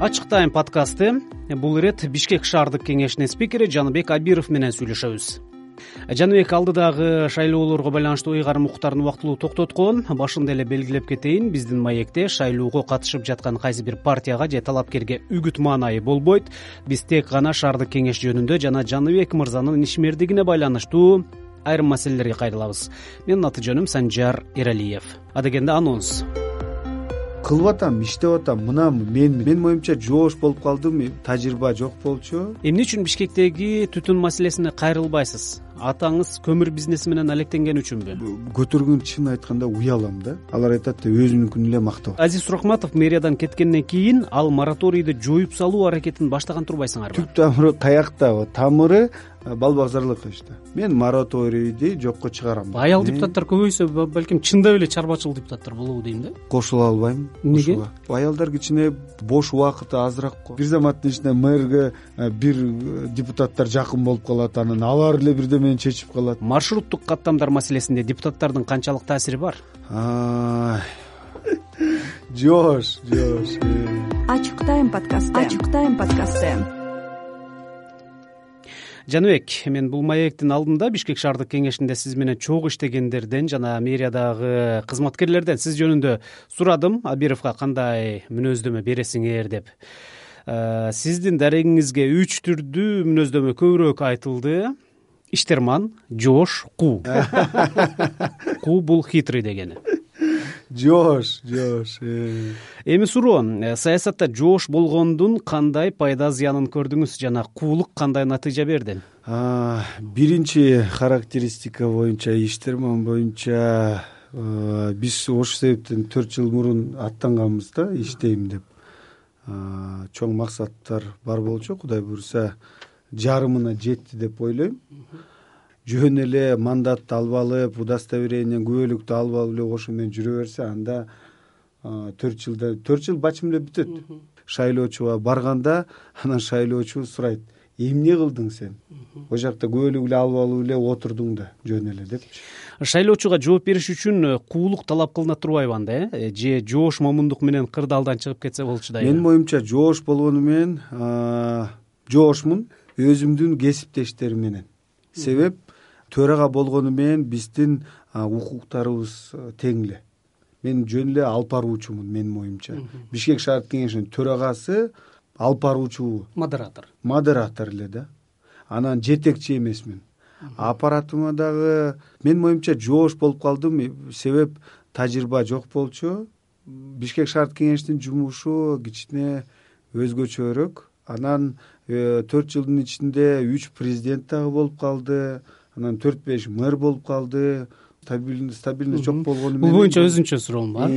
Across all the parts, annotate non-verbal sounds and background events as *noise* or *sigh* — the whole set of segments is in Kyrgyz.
ачык тайм подкасты. Бул ирет бишкек шаардык кеңешинин спикери жаныбек абиров менен сүйлөшөбүз. Жаныбек алдыдагы шайлоолорго байланыштуу ыйгарым уктарын убактылуу токтоткон башында эле белгилеп кетейин биздин маекте шайлоого катышып жаткан кайсы бир партияга же талапкерге үгүт маанайы болбойт. Биз тек гана шаардык кеңеш жөнүндө жана жаныбек мырзанын ишмердигине байланыштуу айрым маселелерге кайрылабыз. Менин аты жөнүм санжар эралиев. Адегенде анонс кылып атам иштеп атам мына мен менин моюмча жоош болуп калдым тажрыйба жок болчу. Эмне үчүн бишкектеги түтүн маселесине кайрылбайсыз? Атаңыз көмүр бизнеси менен алектенгени үчүнбү көтөргөн чынын айтканда уялам да. Алар айтат өзүнүкүн эле мактап азиз суракматов мэриядан кеткенден кийин ал мораторийди жоюп салуу аракетин баштаган турбайсыңарбы? Түп тамыры каякта тамыры балбак иште мен мораторийди жокко чыгарам. Аял депутаттар көбөйсө балким чындап эле чарбачыл депутаттар болобу дейм да? Кошула албайм эмнеге аялдар кичине бош убакыты азыраак го бир заматтын ичинде мэрге бир депутаттар жакын болуп калат анан алар эле бирдеме чечип калат. Маршруттук каттамдар маселесинде депутаттардын канчалык таасири бар? *laughs* Жоош жоош ачык тайм подкасты ачык тайм подкасты жаныбек мен бул маектин алдында бишкек шаардык кеңешинде сиз менен чогуу иштегендерден жана мэриядагы кызматкерлерден сиз жөнүндө сурадым. Абировго кандай мүнөздөмө бересиңер деп. Э, сиздин дарегиңизге үч түрдүү мүнөздөмө көбүрөөк айтылды. Иштерман жоош куу *laughs* куу бул хитрый дегени жоош жоош э. эми суроо э, саясатта жоош болгондун кандай пайда зыянын көрдүңүз? Жана куулук кандай натыйжа берди? Биринчи характеристика боюнча иштерман боюнча биз ошол себептен төрт жыл мурун аттанганбыз да иштейм деп. Чоң максаттар бар болчу кудай буюрса жарымына жетти деп ойлойм жөн эле мандатты алып алып удостоверение күбөлүктү алып алып эле ошо менен жүрө берсе анда төрт жылда төрт жыл бачим эле бүтөт. Шайлоочуга барганда анан шайлоочу сурайт. Эмне кылдың сен? Ол жакта күбөлүк эле алып алып эле отурдуң да жөн эле депчи шайлоочуга жооп бериш үчүн э, куулук талап кылынат турбайбы анда э? Же жоош момундук менен кырдаалдан чыгып кетсе болчу да менин моюмча жоош болгону менен жоошмун өзүмдүн кесиптештерим менен. Себеп төрага болгону менен биздин укуктарыбыз тең эле мен жөн эле алып баруучумун менин моюмча. Бишкек шаардык кеңешинин төрагасы алып баруучу модератор. Модератор эле да. Анан жетекчи эмесмин. Аппаратыма дагы менин моюмча жоош болуп калдым. Себеп тажрыйба жок болчу. Бишкек шаардык кеңешинин жумушу кичине өзгөчөрөөк анан э, төрт жылдын ичинде үч президент дагы болуп калды анан төрт беш мэр болуп калды. Стабильность жок болгону менен. бул боюнча өзүнчө суроом бар.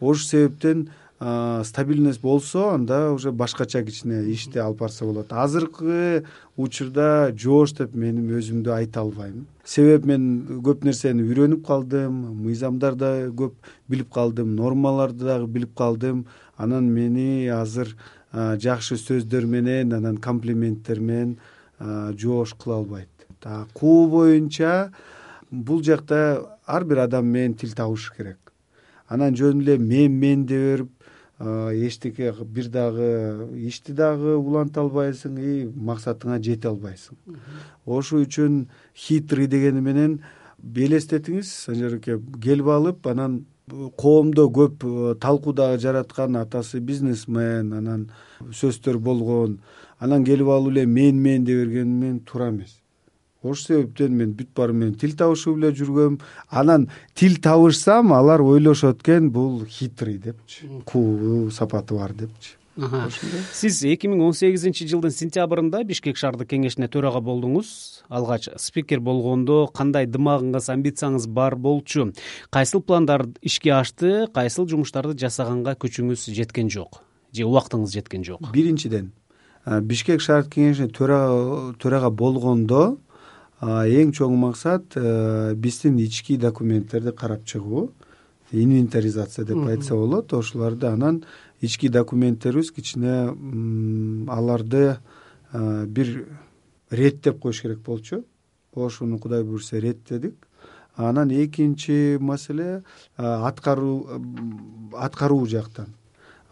Ошол себептен стабильность болсо анда уже башкача кичине ишти алып барса болот. Азыркы учурда жоош деп мен өзүмдү айта албайм. Себеп мен көп нерсени үйрөнүп калдым мыйзамдарды да көп билип калдым нормаларды дагы билип калдым. Анан мени азыр жакшы сөздөр менен анан комплименттер менен жоош кыла албайт куу боюнча бул жакта ар бир адам менен тил табыш керек. Анан жөн эле мен мен дей берип эчтеке бир дагы ишти дагы уланта албайсың и максатыңа жете албайсың. Ошол үчүн хитрый дегени менен элестетиңиз санжар аке келип алып анан коомдо көп э, талкуу дагы жараткан атасы бизнесмен анан сөздөр болгон анан келип алып эле мен мен дей берген менен туура эмес ошол себептен мен бүт баары менен тил табышып эле жүргөм. Анан тил табышсам алар ойлошот экен бул хитрый депчи. Куу сапаты бар депчи. Сиз эки миң он сегизинчи жылдын сентябрында бишкек шаардык кеңешине төрага болдуңуз. Алгач спикер болгондо кандай дымагыңыз амбицияңыз бар болчу? Кайсыл пландар ишке ашты кайсыл жумуштарды жасаганга күчүңүз жеткен жок? Же убактыңыз жеткен жок? Биринчиден бишкек шаардык кеңешине төрага болгондо эң чоң максат биздин ички документтерди карап чыгуу инвентаризация деп айтса болот. Ошолорду анан ички документтерибиз кичине аларды бир реттеп коюш керек болчу. Ошону кудай буюрса реттедик анан экинчи маселе аткаруу аткаруу жактан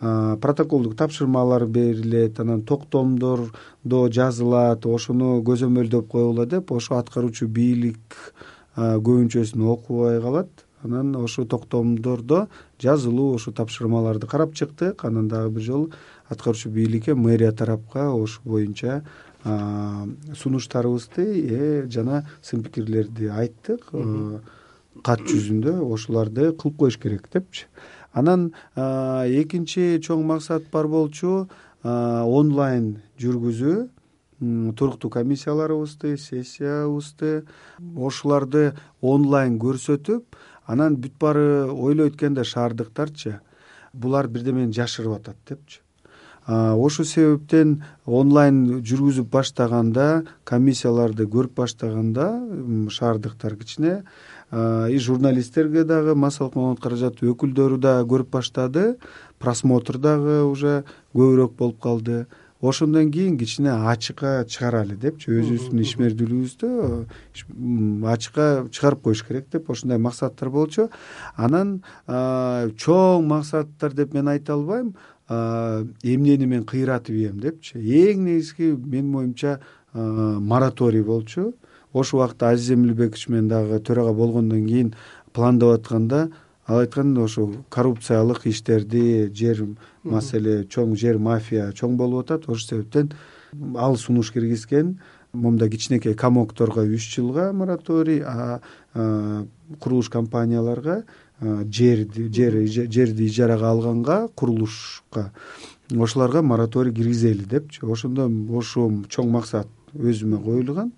протоколдук тапшырмалар берилет анан токтомдордо жазылат ошону көзөмөлдөп койгула деп ошо аткаруучу бийлик көбүнчөсүн окубай калат. Анан ошол токтомдордо жазылуу ушул тапшырмаларды карап чыктык. Анан дагы бир жолу аткаруучу бийликке мэрия тарапка ошол боюнча сунуштарыбызды э, жана сын пикирлерди айттык кат жүзүндө ошолорду кылып коюш керек депчи анан экинчи чоң максат бар болчу онлайн жүргүзүү туруктуу комиссияларыбызды сессиябызды ошолорду онлайн көрсөтүп анан бүт баары ойлойт экен да шаардыктарчы. Булар бирдемени жашырып атат депчи. Ошол себептен онлайн жүргүзүп баштаганда комиссияларды көрүп баштаганда шаардыктар кичине и журналисттерге дагы массалык маалымат каражаты өкүлдөрү дагы көрүп баштады. Просмотр дагы уже көбүрөөк болуп калды. Ошондон кийин кичине ачыкка чыгаралы депчи өзүбүздүн ишмердүүлүгүбүздү ачыкка чыгарып коюш керек деп ошондой максаттар болчу. Анан чоң максаттар деп мен айта албайм. Эмнени мен кыйратып ийем депчи. Эң негизги менин оюмча мораторий болчу ошол убакта азиз эмилбекович менен дагы төрага болгондон кийин пландап атканда ал айткан ошо коррупциялык иштерди жер маселе чоң жер мафия чоң болуп атат. Ошол себептен ал сунуш киргизген момундай кичинекей комокторго үч жылга мораторий а курулуш компанияларга жерди жер жерди ижарага алганга курулушка ошолорго мораторий киргизели депчи. Ошондо ошол чоң максат өзүмө коюлган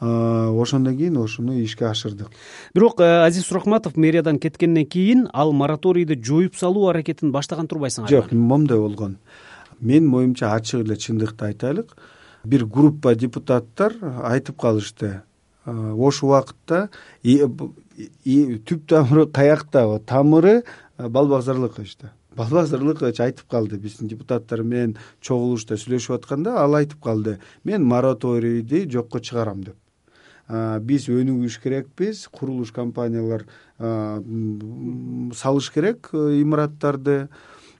ошондон кийин ошону ишке ашырдык. Бирок э, азиз суракматов мэриядан кеткенден кийин ал мораторийди жоюп салуу аракетин баштаган турбайсыңарбы жок момундай болгон. Менин оюмча ачык эле чындыкты айтайлык. Бир группа депутаттар айтып калышты. Ошол убакытта түп тамыры каякта тамыры балбак зарлыкович да балбак айтып калды. Биздин депутаттар менен чогулушта сүйлөшүп атканда ал айтып калды. Мен мораторийди жокко чыгарам деп биз өнүгүш керекпиз курулуш компаниялар салыш керек э, имараттарды.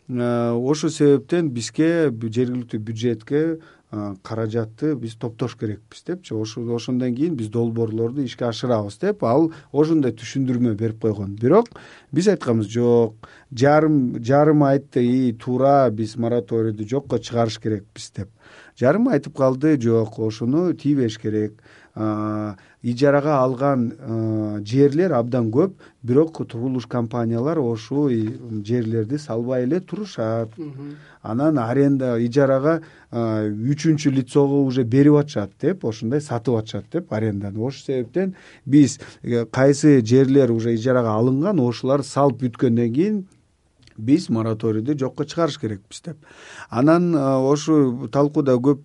Ошол себептен бизге жергиликтүү бюджетке каражатты биз топтош керекпиз депчи ошондон кийин биз долбоорлорду ишке ашырабыз деп ал ошондой түшүндүрмө берип койгон. Бирок биз айтканбыз жок жарым жарымы айтты и туура биз мораторийди жокко чыгарыш керекпиз деп. Жарымы айтып калды жок ошону тийбеш керек ижарага алган жерлер абдан көп бирок курулуш компаниялар ошол жерлерди салбай эле турушат. Анан аренда ижарага үчүнчү лицого уже берип атышат деп ошондой сатып атышат деп аренданы. Ошол себептен биз э, кайсы жерлер уже ижарага алынган ошолорду салып бүткөндөн кийин биз мораторийди жокко чыгарыш керекпиз деп. Анан ошол талкууда көп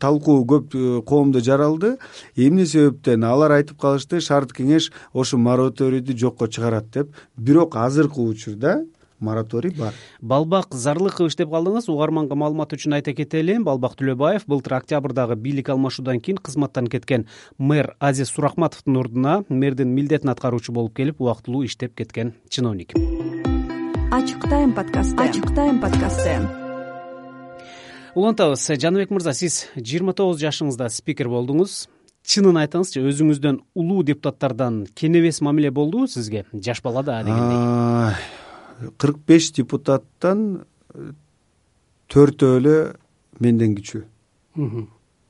талкуу көп коомдо жаралды. Эмне себептен алар айтып калышты шаардык кеңеш ошол мораторийди жокко чыгарат деп. Бирок азыркы учурда мораторий бар. Балбак зарлыкович деп калдыңыз. Угарманга маалымат үчүн айта кетели балбак төлөбаев былтыр октябрдагы бийлик алмашуудан кийин кызматтан кеткен мэр азиз суракматовдун ордуна мэрдин милдетин аткаруучу болуп келип убактылуу иштеп кеткен чиновник ачык тайм подкасты. Ачык тайм подкасты. Улантабыз жаныбек мырза сиз жыйырма тогуз жашыңызда спикер болдуңуз. Чынын айтыңызчы өзүңүздөн улуу депутаттардан кенебес мамиле болдубу сизге? Жаш бала да дегендей кырк беш депутаттан төртөө эле менден кичүү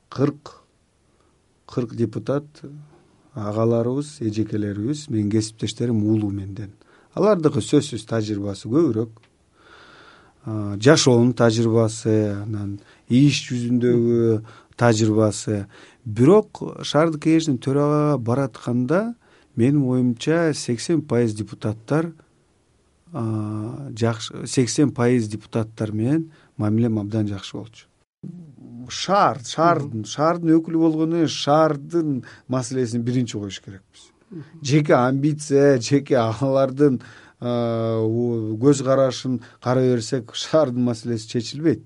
кырк кырк депутат агаларыбыз эжекелерибиз менин кесиптештерим улуу менден алардыкы сөзсүз тажрыйбасы көбүрөөк. Жашоонун тажрыйбасы анан иш жүзүндөгү тажрыйбасы. Бирок шаардык кеңештин төрагага баратканда менин оюмча сексен пайыз депутаттар жакшы сексен пайыз депутаттар менен мамилем абдан жакшы болчу. Шаар шаардын шаардын өкүлү болгондон кийин шаардын маселесин биринчи коюш керекпиз жеке амбиция жеке агалардын көз карашын карай берсек шаардын маселеси чечилбейт.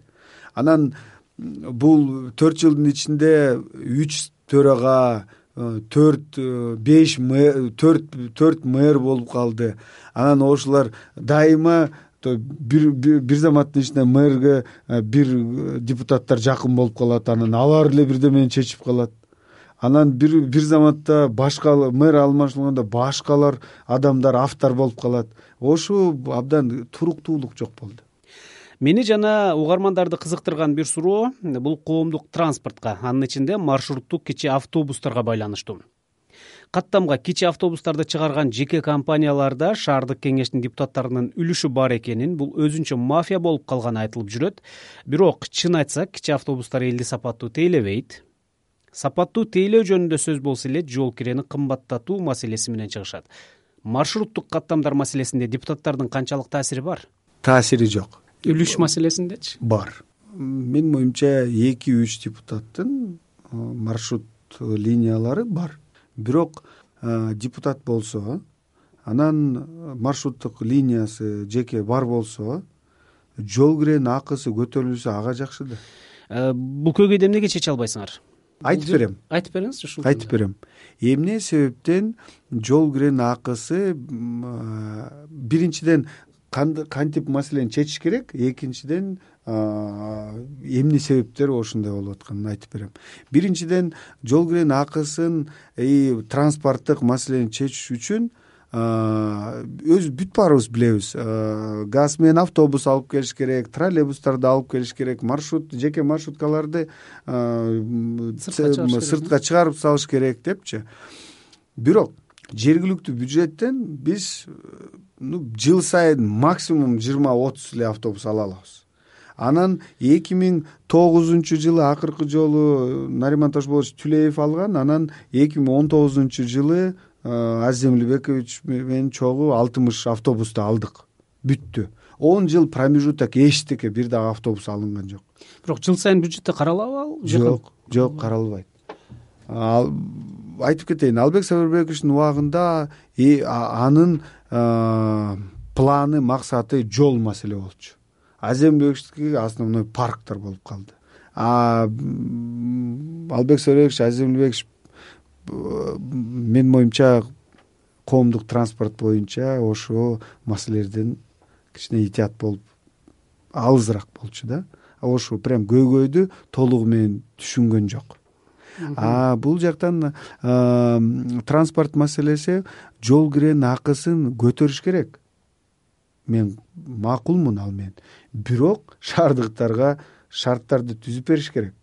Анан бул төрт жылдын ичинде үч төрага төрт беш төрт төрт мэр болуп калды. Анан ошолор дайыма бир заматтын ичинде мэрге бир депутаттар жакын болуп калат. Анан алар эле бирдемени чечип калат анан бир бир заматта башка мэр алмашылганда башкалар адамдар автор болуп калат. Ошо абдан туруктуулук жок болду. Мени жана угармандарды кызыктырган бир суроо бул коомдук транспортко анын ичинде маршруттук кичи автобустарга байланыштуу. Каттамга кичи автобустарды чыгарган жеке компанияларда шаардык кеңештин депутаттарынын үлүшү бар экенин бул өзүнчө мафия болуп калганы айтылып жүрөт. Бирок чын айтсак кичи автобустар элди сапаттуу тейлебейт сапаттуу тейлөө жөнүндө сөз болсо эле жол кирени кымбаттатуу маселеси менен чыгышат. Маршруттук каттамдар маселесинде депутаттардын канчалык таасири бар? Таасири жок. Үлүш маселесиндечи? Бар. Менин оюмча эки үч депутаттын маршрут линиялары бар. Бирок депутат болсо анан маршруттук линиясы жеке бар болсо жол киренин акысы көтөрүлсө ага жакшы да э, бул көйгөйдү эмнеге чече албайсыңар айтып берем. Айтып бериңизчи ушул айтып берем. Эмне себептен жол киренин акысы биринчиден кантип маселени чечиш керек экинчиден эмне себептер ошондой болуп атканын айтып берем. Биринчиден жол киренин акысын транспорттук маселени чечиш үчүн өзү бүт баарыбыз билебиз. Газ менен автобус алып келиш керек троллейбустарды алып келиш керек маршрут жеке маршруткаларды сыртка чыгарып салыш керек депчи. Бирок жергиликтүү бюджеттен биз ну жыл сайын максимум жыйырма отуз эле автобус ала алабыз. Анан эки миң тогузунчу жылы акыркы жолу нариман тошболович түлеев алган анан эки миң он тогузунчу жылы азиз эмилбекович менен чогуу алтымыш автобусту алдык. Бүттү. Он жыл промежуток эчтеке бир дагы автобус алынган жок. Бирок жыл сайын бюджетте каралабы ал? Жок жок каралбайт. Айтып кетейин албек сабырбековичтин убагында анын планы максаты жол маселе болчу. Азиз эмилбековичтики основной парктар болуп калды. Албек сабырбекович азиз эмилбекович менин оюмча коомдук транспорт боюнча ошол маселелерден кичине этият болуп алысыраак болчу да. Ошо прям көйгөйдү толугу менен түшүнгөн жок. А бул жактан транспорт маселеси жол киренин акысын көтөрүш керек. Мен макулмун ал менен бирок шаардыктарга шарттарды түзүп бериш керек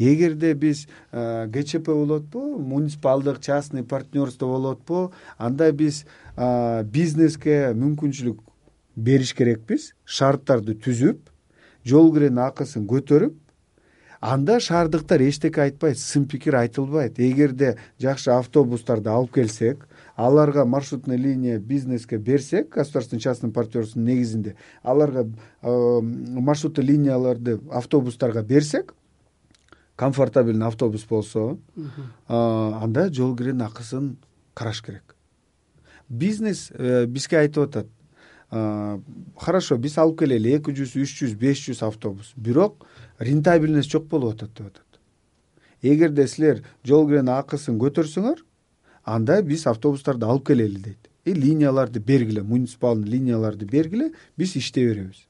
эгерде биз гчп болуп атпайбы муниципалдык частный партнерство атпайбы анда биз бизнеске мүмкүнчүлүк бериш керекпиз. Шарттарды түзүп жол киренин акысын көтөрүп анда шаардыктар эчтеке айтпайт сын пикир айтылбайт. Эгерде жакшы автобустарды алып келсек аларга маршрутный линия бизнеске берсек государственный частный партнерствонун негизинде аларга маршрутный линияларды автобустарга берсек комфортабельный автобус болсо анда жол киренин акысын караш керек. Бизнес э, бизге айтып атат. Хорошо биз алып келели эки жүз үч жүз беш жүз автобус. Бирок рентабельность жок болуп атат деп атат. Эгерде силер жол киренин акысын көтөрсөңөр анда биз автобустарды алып келели дейт. И линияларды бергиле муниципальный линияларды бергиле биз иштей беребиз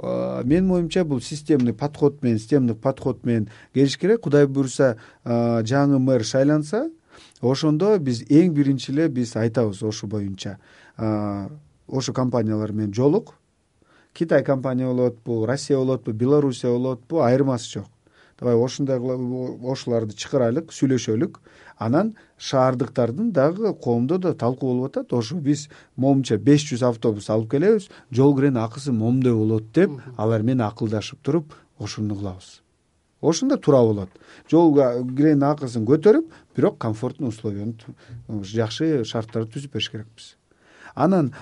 менин оюмча бул системный подход менен системдик подход менен келиш керек. Кудай буюрса жаңы мэр шайланса ошондо биз эң биринчи эле биз айтабыз ошол боюнча. Ошо компаниялар менен жолук. Китай компания атпы россия атпы белоруссия атпы айырмасы жок давай ошондой ошолорду чакырайлык сүйлөшөлүк. Анан шаардыктардын дагы коомдо да талкуу болуп атат. Ошо биз могумча беш жүз автобус алып келебиз жол киренин акысы момундай болот деп алар менен акылдашып туруп ошону кылабыз. Ошондо туура болот. Жол киренин акысын көтөрүп бирок комфортный условияны жакшы шарттарды түзүп бериш керекпиз. Анан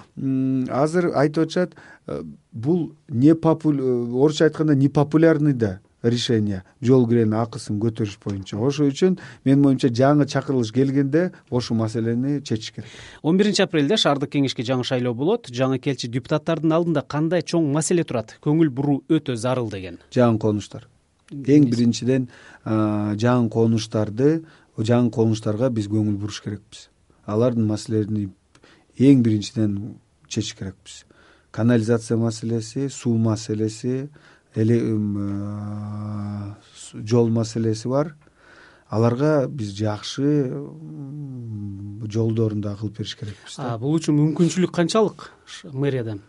азыр айтып атышат э, бул не э, орусча айтканда непопулярный да решение жол киренин акысын көтөрүш боюнча. Ошол үчүн менин оюмча жаңы чакырылыш келгенде ошол маселени чечиш керек. Он биринчи апрелде шаардык кеңешке жаңы шайлоо болот. Жаңы келчи депутаттардын алдында кандай чоң маселе турат? Көңүл буруу өтө зарыл деген. Жаңы конуштар. Эң биринчиден жаңы конуштарды жаңы конуштарга биз көңүл буруш керекпиз. Алардын маселелерин эң биринчиден чечиш керекпиз. Канализация маселеси суу маселеси жол маселеси бар. Аларга биз жакшы жолдорун дагы кылып бериш керекпиз да. Бул үчүн мүмкүнчүлүк канчалык мэриядан?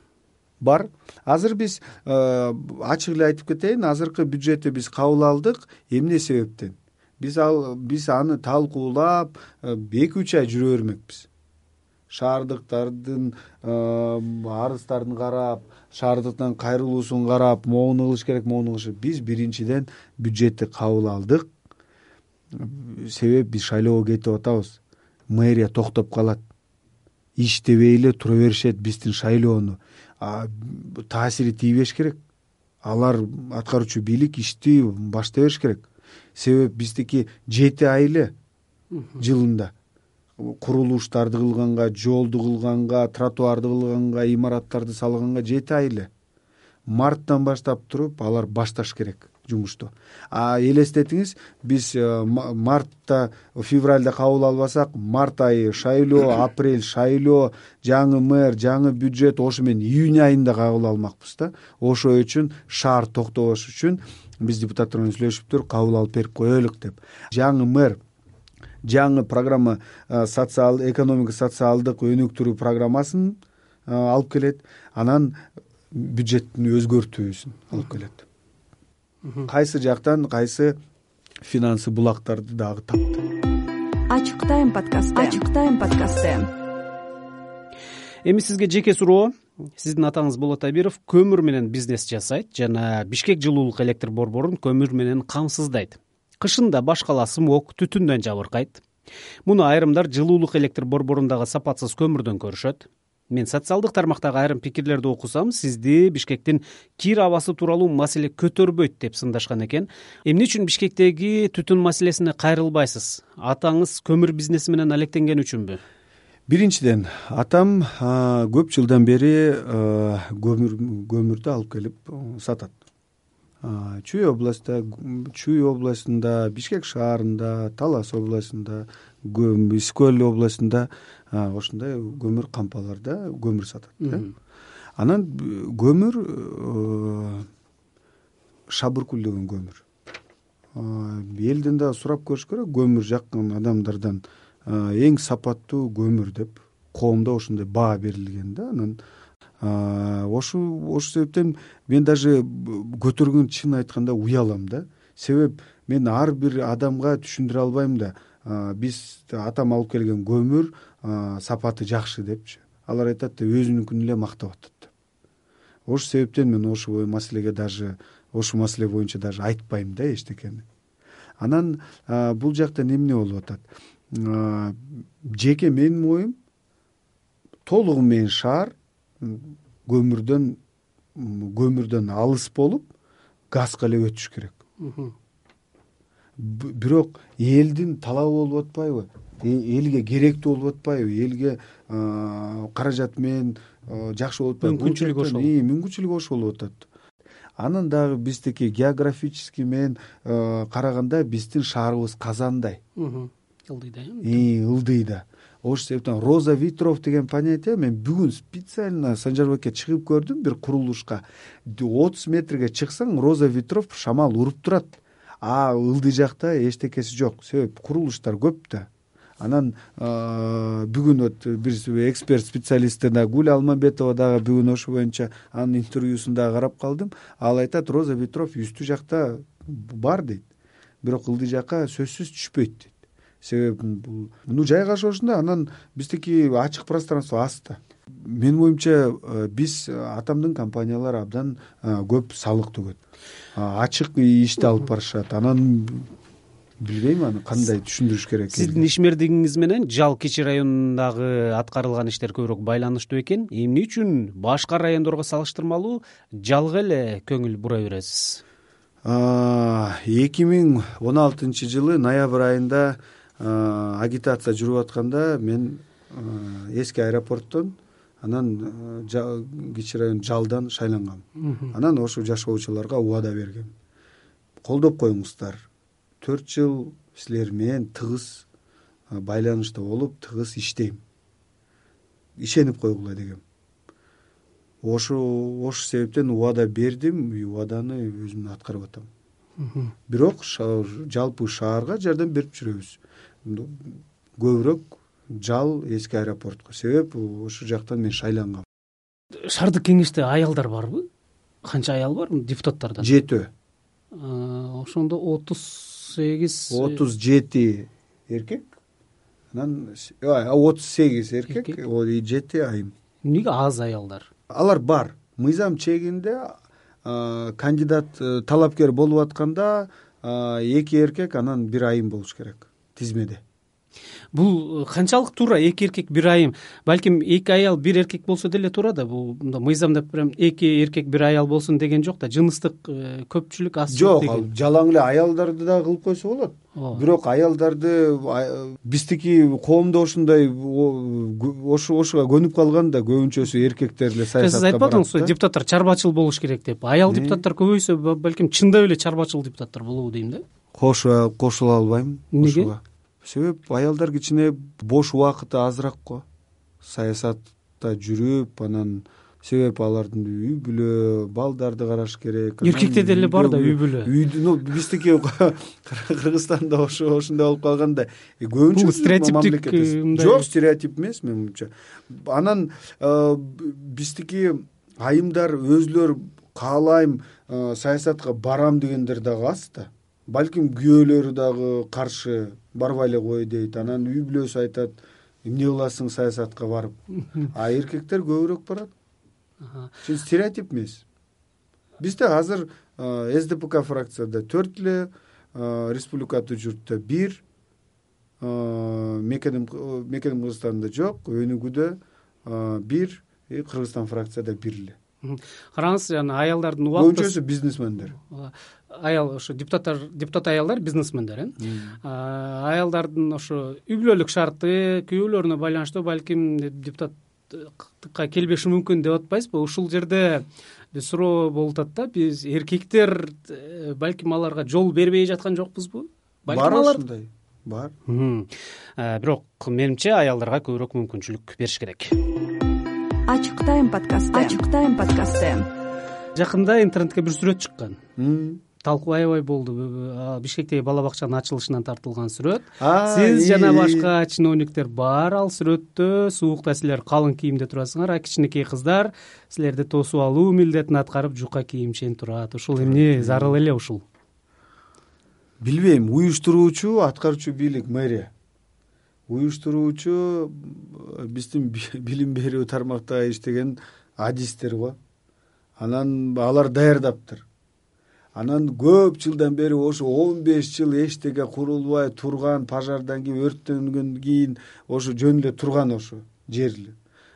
Бар. Азыр биз ачык эле айтып кетейин азыркы бюджетти биз кабыл алдык эмне себептен? Биз ал биз аны талкуулап эки үч ай жүрө бермекпиз шаардыктардын арыздарын карап шаардыктан кайрылуусун карап могуну кылыш керек могуну кылыш керек биз биринчиден бюджетти кабыл алдык. Себеби биз шайлоого кетип атабыз. Мэрия токтоп калат. Иштебей эле тура беришет биздин шайлоону. Таасири тийбеш керек. Алар аткаруучу бийлик ишти баштай бериш керек. Себеби биздики жети ай эле жылында курулуштарды кылганга жолду кылганга тротуарды кылганга имараттарды салганга жети ай эле марттан баштап туруп алар башташ керек жумушту. А элестетиңиз биз э, мартта февралда кабыл албасак март айы шайлоо *coughs* апрель шайлоо жаңы мэр жаңы бюджет ошо менен июнь айында кабыл алмакпыз да. Ошо үчүн шаар токтобош үчүн биз депутаттар менен сүйлөшүптүр кабыл алып берип коелук деп. Жаңы мэр жаңы программа э, социал экономика социалдык өнүктүрүү программасын э, алып келет. Анан бюджеттин өзгөртүүсүн алып келет. Кайсы жактан кайсы финансы булактарды дагы тапты. Ачык тайм подкасты. Ачык тайм подкасты. Эми сизге жеке суроо. Сиздин атаңыз болот абиров көмүр менен бизнес жасайт жана бишкек жылуулук электр борборун көмүр менен камсыздайт кышында башкала смог түтүндөн жабыркайт. Муну айрымдар жылуулук электр борборундагы сапатсыз көмүрдөн көрүшөт. Мен социалдык тармактагы айрым пикирлерди окусам сизди бишкектин кир абасы тууралуу маселе көтөрбөйт деп сындашкан экен. Эмне үчүн бишкектеги түтүн маселесине кайрылбайсыз? Атаңыз көмүр бизнеси менен алектенген үчүнбү? Биринчиден атам көп жылдан бери көмүр көмүрдү алып келип сатат чүй областта чүй областында бишкек шаарында талас областында ысык көл областында ошондой көмүр кампаларда көмүр сатат да. Анан көмүр э, шабыркул деген көмүр. Элден дагы сурап көрүш керек көмүр жаккан адамдардан эң сапаттуу көмүр деп коомдо ошондой баа берилген да. Анан ошол ошол себептен мен даже көтөргөн чын айтканда уялам да. Себеп мен ар бир адамга түшүндүрө албайм да биз атам алып келген көмүр сапаты жакшы депчи. Алар айтат да өзүнүкүн эле мактап атат деп ошол себептен мен ошол маселеге даже ошол маселе боюнча даже айтпайм да эчтекени. Анан бул жактан эмне болуп атат? Жеке менин оюм толугу менен шаар көмүрдөн көмүрдөн алыс болуп газга эле өтүш керек. Бирок элдин талабы болуп атпайбы? Элге керектүү болуп атпайбы? Элге каражат менен жакшы болуп атпайбы? Мүмкүнчүлүгү ошол. мүмкүнчүлүгү ошол болуп атат. Анан дагы биздики географический менен караганда биздин шаарыбыз казандай. Ылдыйда э? Ылдыйда ошол себептен роза ветров деген понятие мен бүгүн специально санжарбекке чыгып көрдүм бир курулушка. Отуз метрге чыксаң роза ветров шамал уруп турат. А ылдый жакта эчтекеси жок. Себеп курулуштар көп да. Анан бүгүн вот бир эксперт специалисттер дагы гуля алмамбетова дагы бүгүн ошол боюнча анын интервьюсун дагы карап калдым. Ал айтат роза ветров үстү жакта бар дейт. Бирок ылдый жакка сөзсүз түшпөйт дейт себеби бул ну жайгашыгы ушундай анан биздики ачык пространство аз да. Менин оюмча биз атамдын компаниялары абдан көп салык төгөт. Ачык ишти алып барышат. Анан билбейм аны кандай түшүндүрүш керек сиздин ишмердигиңиз менен жал кичи районундагы аткарылган иштер көбүрөөк байланыштуу экен. Эмне үчүн башка райондорго салыштырмалуу жалга эле көңүл бура бересиз? Эки миң он алтынчы жылы ноябрь айында агитация жүрүп атканда мен эски аэропорттон анан кичи район жалдан шайлангам. Анан ошол жашоочуларга убада бергем. Колдоп коюңуздар. Төрт жыл силер менен тыгыз байланышта болуп тыгыз иштейм. Ишенип койгула дегем. Ошо ошол себептен убада бердим убаданы өзүм аткарып атам. Бирок жалпы шаарга жардам берип жүрөбүз көбүрөөк жал эски аэропортко. Себеп ошол жактан мен шайлангам. Шаардык кеңеште аялдар барбы? Канча аял бар депутаттардан? Жетөө ошондо отуз сегиз отуз жети эркек. Анан отуз сегиз эркек жети айым. Эмнеге аз аялдар? Алар бар. Мыйзам чегинде кандидат э, талапкер болуп атканда эки эркек анан бир айым болуш керек тизмеде. Бул э, канчалык туура эки эркек бир айым. Балким эки аял бир эркек болсо деле туура да бул мындай мыйзамда прям эки эркек бир аял болсун деген жок да жыныстык э, көпчүлүк аз жок ал жалаң эле аялдарды дагы кылып койсо болот. Бирок аялдарды биздики коомдо ушундай ошого көнүп калган да көбүнчөсү эркектер эле саясатка сиз айтпадыңызбы депутаттар чарбачыл болуш керек деп. Аял депутаттар көбөйсө балким чындап эле чарбачыл депутаттар болобу дейм да? Кошула албайм эмнеге себеп аялдар кичине бош убакыты азыраак го. Саясатта жүрүп анан себеп алардын үй бүлө балдарды караш керек эркекте деле бар да үй бүлө. ну биздики *laughs* кыргызстанда ошо ошондой болуп калган да. Э, көбүнчө бул стереотиптик жок стереотип эмес менин оюмча анан э, биздики айымдар өзүлөрү каалайм э, саясатка барам дегендер дагы аз да балким күйөөлөрү дагы каршы барбай эле кой дейт. Анан үй бүлөсү айтат эмне кыласың саясатка барып? *laughs* А эркектер көбүрөөк барат. Чын стереотип эмес. Бизде азыр сдпк фракцияда төрт эле республикалык журтта бир мекеним мекеним кыргызстанда жок өнүгүүдө бир кыргызстан фракцияда бир эле. Караңыз жана аялдардын убакыты көбүнчөсү бизнесмендер аял ошо депутаттар депутат аялдар бизнесмендер э аялдардын ошо үй бүлөлүк шарты күйөөлөрүнө байланыштуу балким депутаттыкка келбеши мүмкүн деп атпайсызбы ушул жерде суроо болуп атат да. Биз эркектер э, балким аларга жол бербей жаткан жокпузбу балким бар ошондой бар. Бирок менимче аялдарга көбүрөөк мүмкүнчүлүк бериш керек. Ачык тайм подкасты. Ачык тайм подкасты. Жакында интернетке бир сүрөт чыккан талкуу аябай болду бишкектеги бала бакчанын ачылышынан тартылган сүрөт. Сиз жана башка чиновниктер бар. Ал сүрөттө суукта силер калың кийимде турасыңар. А кичинекей кыздар силерди тосуп алуу милдетин аткарып жука кийимчен турат. Ушул эмне зарыл эле ушул. Билбейм. Уюштуруучу аткаруучу бийлик мэрия. Уюштуруучу биздин *laughs* билим берүү тармакта иштеген адистер го. Анан алар даярдаптыр анан көп жылдан бери ошо он беш жыл эчтеке курулбай турган пожардан кийин өрттөнгөндөн кийин ошо жөн эле турган ошо жер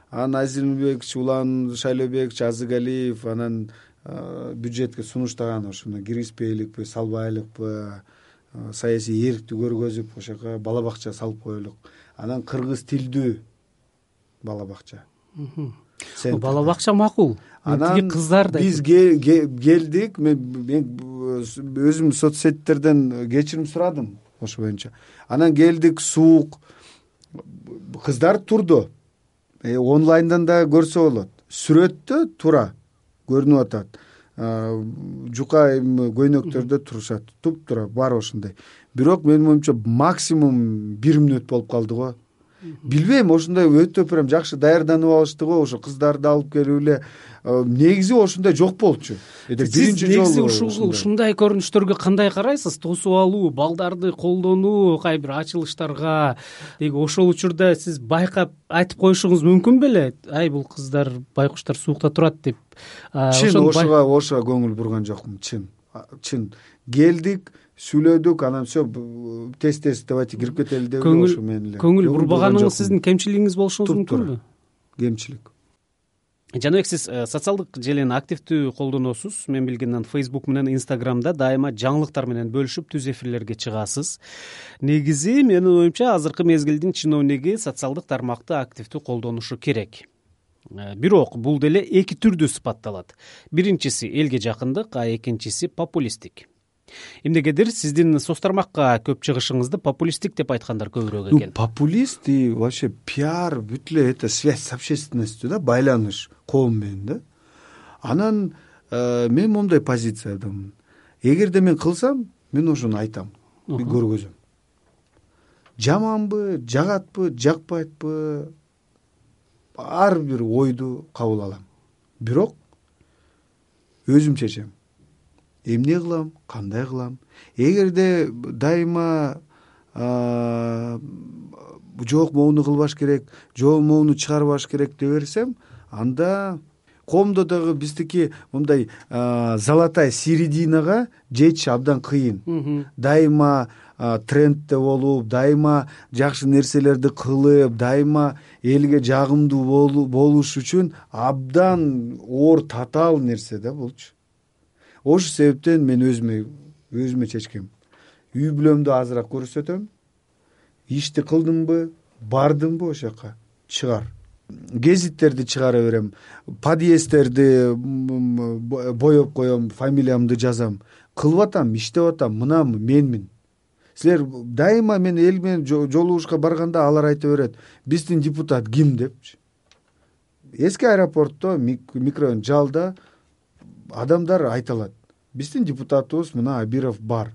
анан азимбекович улан шайлообекович азыгалиев анан бюджетке сунуштаган ошо киргизпейликпи салбайлыкпы саясий эркти көргөзүп ошол жака бала бакча салып коелук. Анан кыргыз тилдүү бала бакча бала бакча макул анан тиги кыздар да биз келдик. Мен өзүм соц сеттерден кечирим сурадым ошо боюнча. Анан келдик суук кыздар турду. Э, онлайндан дагы көрсө болот. Сүрөттө туура көрүнүп атат. Жука эми көйнөктөрдө турушат туптуура бар ошондой. Бирок менин оюмча максимум бир мүнөт болуп калды го билбейм ошондой өтө прям жакшы даярданып алышты го ошо кыздарды алып келип эле негизи ошондой жок болчу. Сиз негизи ушул ушундай көрүнүштөргө кандай карайсыз? Тосуп алуу балдарды колдонуу кай бир ачылыштарга. Деги ошол учурда сиз байкап айтып коюшуңуз мүмкүн беле? Ай бул кыздар байкуштар суукта турат деп. Чын ошого ошого көңүл бурган жокмун чын. Чын. Келдик сүйлөдүк анан все тез тез давайте кирип кетели деп эле ошо менен эле. көңүл бурбаганыңыз сиздин кемчилигиңиз болушуңуз мүмкүнбү кемчилик. Жаныбек сиз э, социалдык желени активдүү колдоносуз. Мен билгенден фейсбук менен инстаграмда дайыма жаңылыктар менен бөлүшүп түз эфирлерге чыгасыз. Негизи менин оюмча азыркы мезгилдин чиновниги социалдык тармакты активдүү колдонушу керек. Э, бирок бул деле эки түрдүү сыпатталат. Биринчиси элге жакындык а экинчиси популисттик эмнегедир сиздин соц тармакка көп чыгышыңызды популисттик деп айткандар көбүрөөк экен. популист и вообще пиар бүт эле это связь с общественностью да байланыш коом менен да. Анан э, мен момундай позициядамын. Эгерде мен кылсам мен ошону айтам көргөзөм. Жаманбы жагатпы жакпайбы ар бир ойду кабыл алам. Бирок өзүм чечем эмне кылам кандай кылам? Эгерде дайыма жок могуну кылбаш керек жок могуну чыгарбаш керек деп берсем анда коомдо дагы биздики мындай золотая серединага жетиш абдан кыйын. Дайыма трендте болуп дайыма жакшы нерселерди кылып дайыма элге жагымдуу болуш үчүн абдан оор татаал нерсе да булчу ошол себептен мен өзүмө өзүмө чечкем. Үй бүлөмдү азыраак көрсөтөм. Ишти кылдымбы бардымбы ошол жака? Чыгар. Гезиттерди чыгара берем подъезддерди боеп коем фамилиямды жазам. Кылып атам иштеп атам мынамын менмин. Силер дайыма мен эл менен жолугушууга барганда алар айта берет биздин депутат ким? депчи. Эски аэропортто микрорайон жалда адамдар айта алат биздин депутатыбыз мына абиров бар.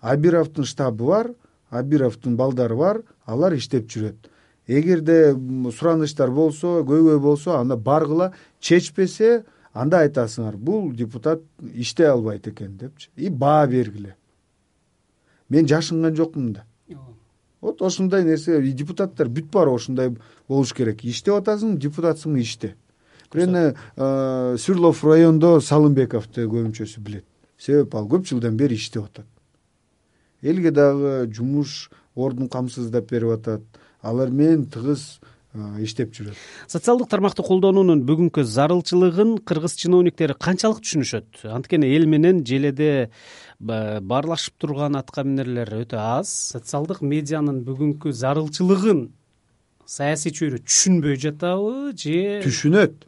Абировдун штабы бар абировдун балдары бар алар иштеп жүрөт. Эгерде суранычтар болсо көйгөй болсо анда баргыла чечпесе анда айтасыңар бул депутат иштей албайт экен депчи. И баа бергиле. Мен жашынган жокмун да. Вот ушундай нерсе депутаттар бүт баары ушундай болуш керек. Иштеп атасың депутатсың иште бир эне сверлов райондо салымбековду көбүнчөсү билет. Себеп ал көп жылдан бери иштеп атат. Элге дагы жумуш ордун камсыздап берип атат. Алар менен тыгыз иштеп жүрөт. Социалдык тармакты колдонуунун бүгүнкү зарылчылыгын кыргыз чиновниктери канчалык түшүнүшөт. Анткени эл менен желеде баарлашып турган аткаминерлер өтө аз. Социалдык медианын бүгүнкү зарылчылыгын саясий чөйрө түшүнбөй жатабы же түшүнөт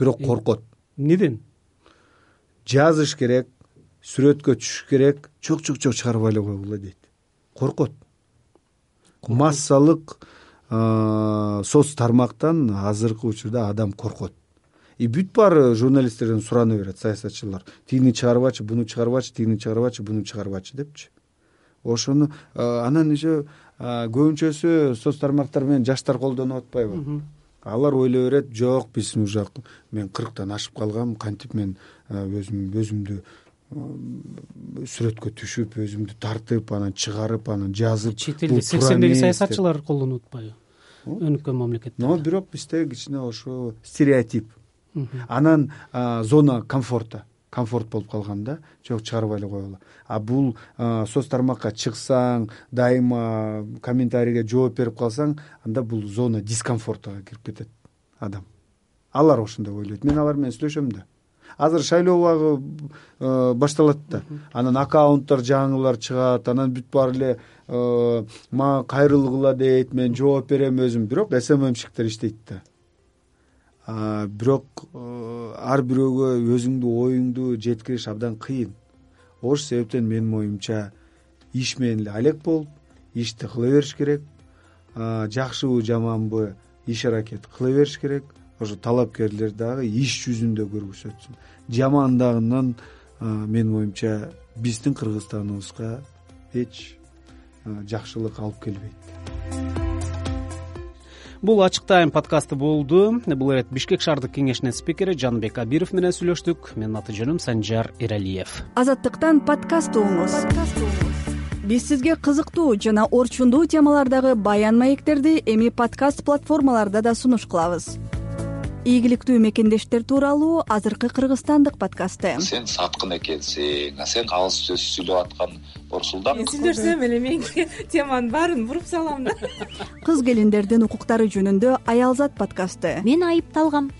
бирок коркот. эмнеден жазыш керек сүрөткө түшүш керек чок чок чок чыгарбай эле койгула дейт. Коркот. Массалык соц тармактан азыркы учурда адам коркот. И бүт баары журналисттерден сурана берет саясатчылар. Тигини чыгарбачы буну чыгарбачы тигини чыгарбачы буну чыгарбачы депчи. Ошону анан еще көбүнчөсү соц тармактар менен жаштар колдонуп атпайбы алар ойлой берет жок биз уже мен кырктан ашып калгам кантип мен өзүм өзүмдү сүрөткө түшүп өзүмдү тартып анан чыгарып анан жазып чет элде сексендеги саясатчылар колдонуп атпайбы өнүккөн мамлекетте. Но бирок бизде кичине ошо стереотип. Анан зона комфорта комфорт болуп калган да. Жок чыгарбай эле койгула а бул соц тармакка чыксаң дайыма комментарийге жооп берип калсаң анда бул зона дискомфортага кирип кетет адам. Алар ошондой ойлойт. Мен алар менен сүйлөшөм да. Азыр шайлоо убагы башталат да. Анан аккаунттар жаңылар чыгат анан бүт баары эле мага кайрылгыла дейт мен жооп берем өзүм. Бирок сммщиктер иштейт да бирок э, ар бирөөгө өзүңдүн оюңду жеткириш абдан кыйын. Ошол себептен менин оюмча иш менен эле алек болуп ишти кыла бериш керек. Жакшыбы жаманбы иш аракет кыла бериш керек. Ошо талапкерлер дагы иш жүзүндө көрсөтсүн жамандыгынан менин оюмча биздин кыргызстаныбызга эч жакшылык алып келбейт бул ачык тайм подкасты болду. Бул ирет бишкек шаардык кеңешинин спикери жаныбек абиров менен сүйлөштүк. Менин аты жөнүм санжар эралиев. Азаттыктан подкаст угуңуз биз сизге кызыктуу жана орчундуу темалардагы баян маектерди эми подкаст платформаларда да сунуш кылабыз ийгиликтүү мекендештер тууралуу азыркы кыргызстандык подкасты. Сен саткын экенсиң сен алыс сөз сүйлөп аткан орсулдак мен сүйлөшсөм эле меники теманын баарын буруп салам да. *laughs* Кыз келиндердин укуктары жөнүндө аялзат подкасты. Мен айыпталгам.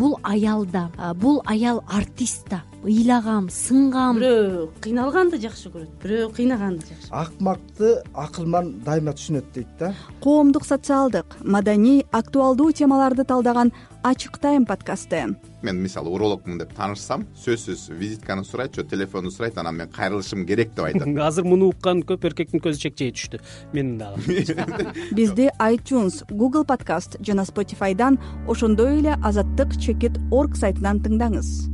Бул аял да бул аял артист да ыйлагам сынгам. Бирөө кыйналганды жакшы көрөт. Бирөө кыйнаганды жакшы. Акмакты акылман дайыма түшүнөт дейт да. Коомдук социалдык маданий актуалдуу темаларды талдаган ачык тайм подкасты. Мен мисалы урологмун деп таанышсам сөзсүз визитканы сурайт же телефонду сурайт анан мен кайрылышым керек деп айтат *laughs* азыр муну уккан көп эркектин көзү чекчейе түштү. Менин дагы *laughs* бизди айтюнс гугл подкаст жана spotifyдан ошондой эле азаттык чекит орг сайтынан тыңдаңыз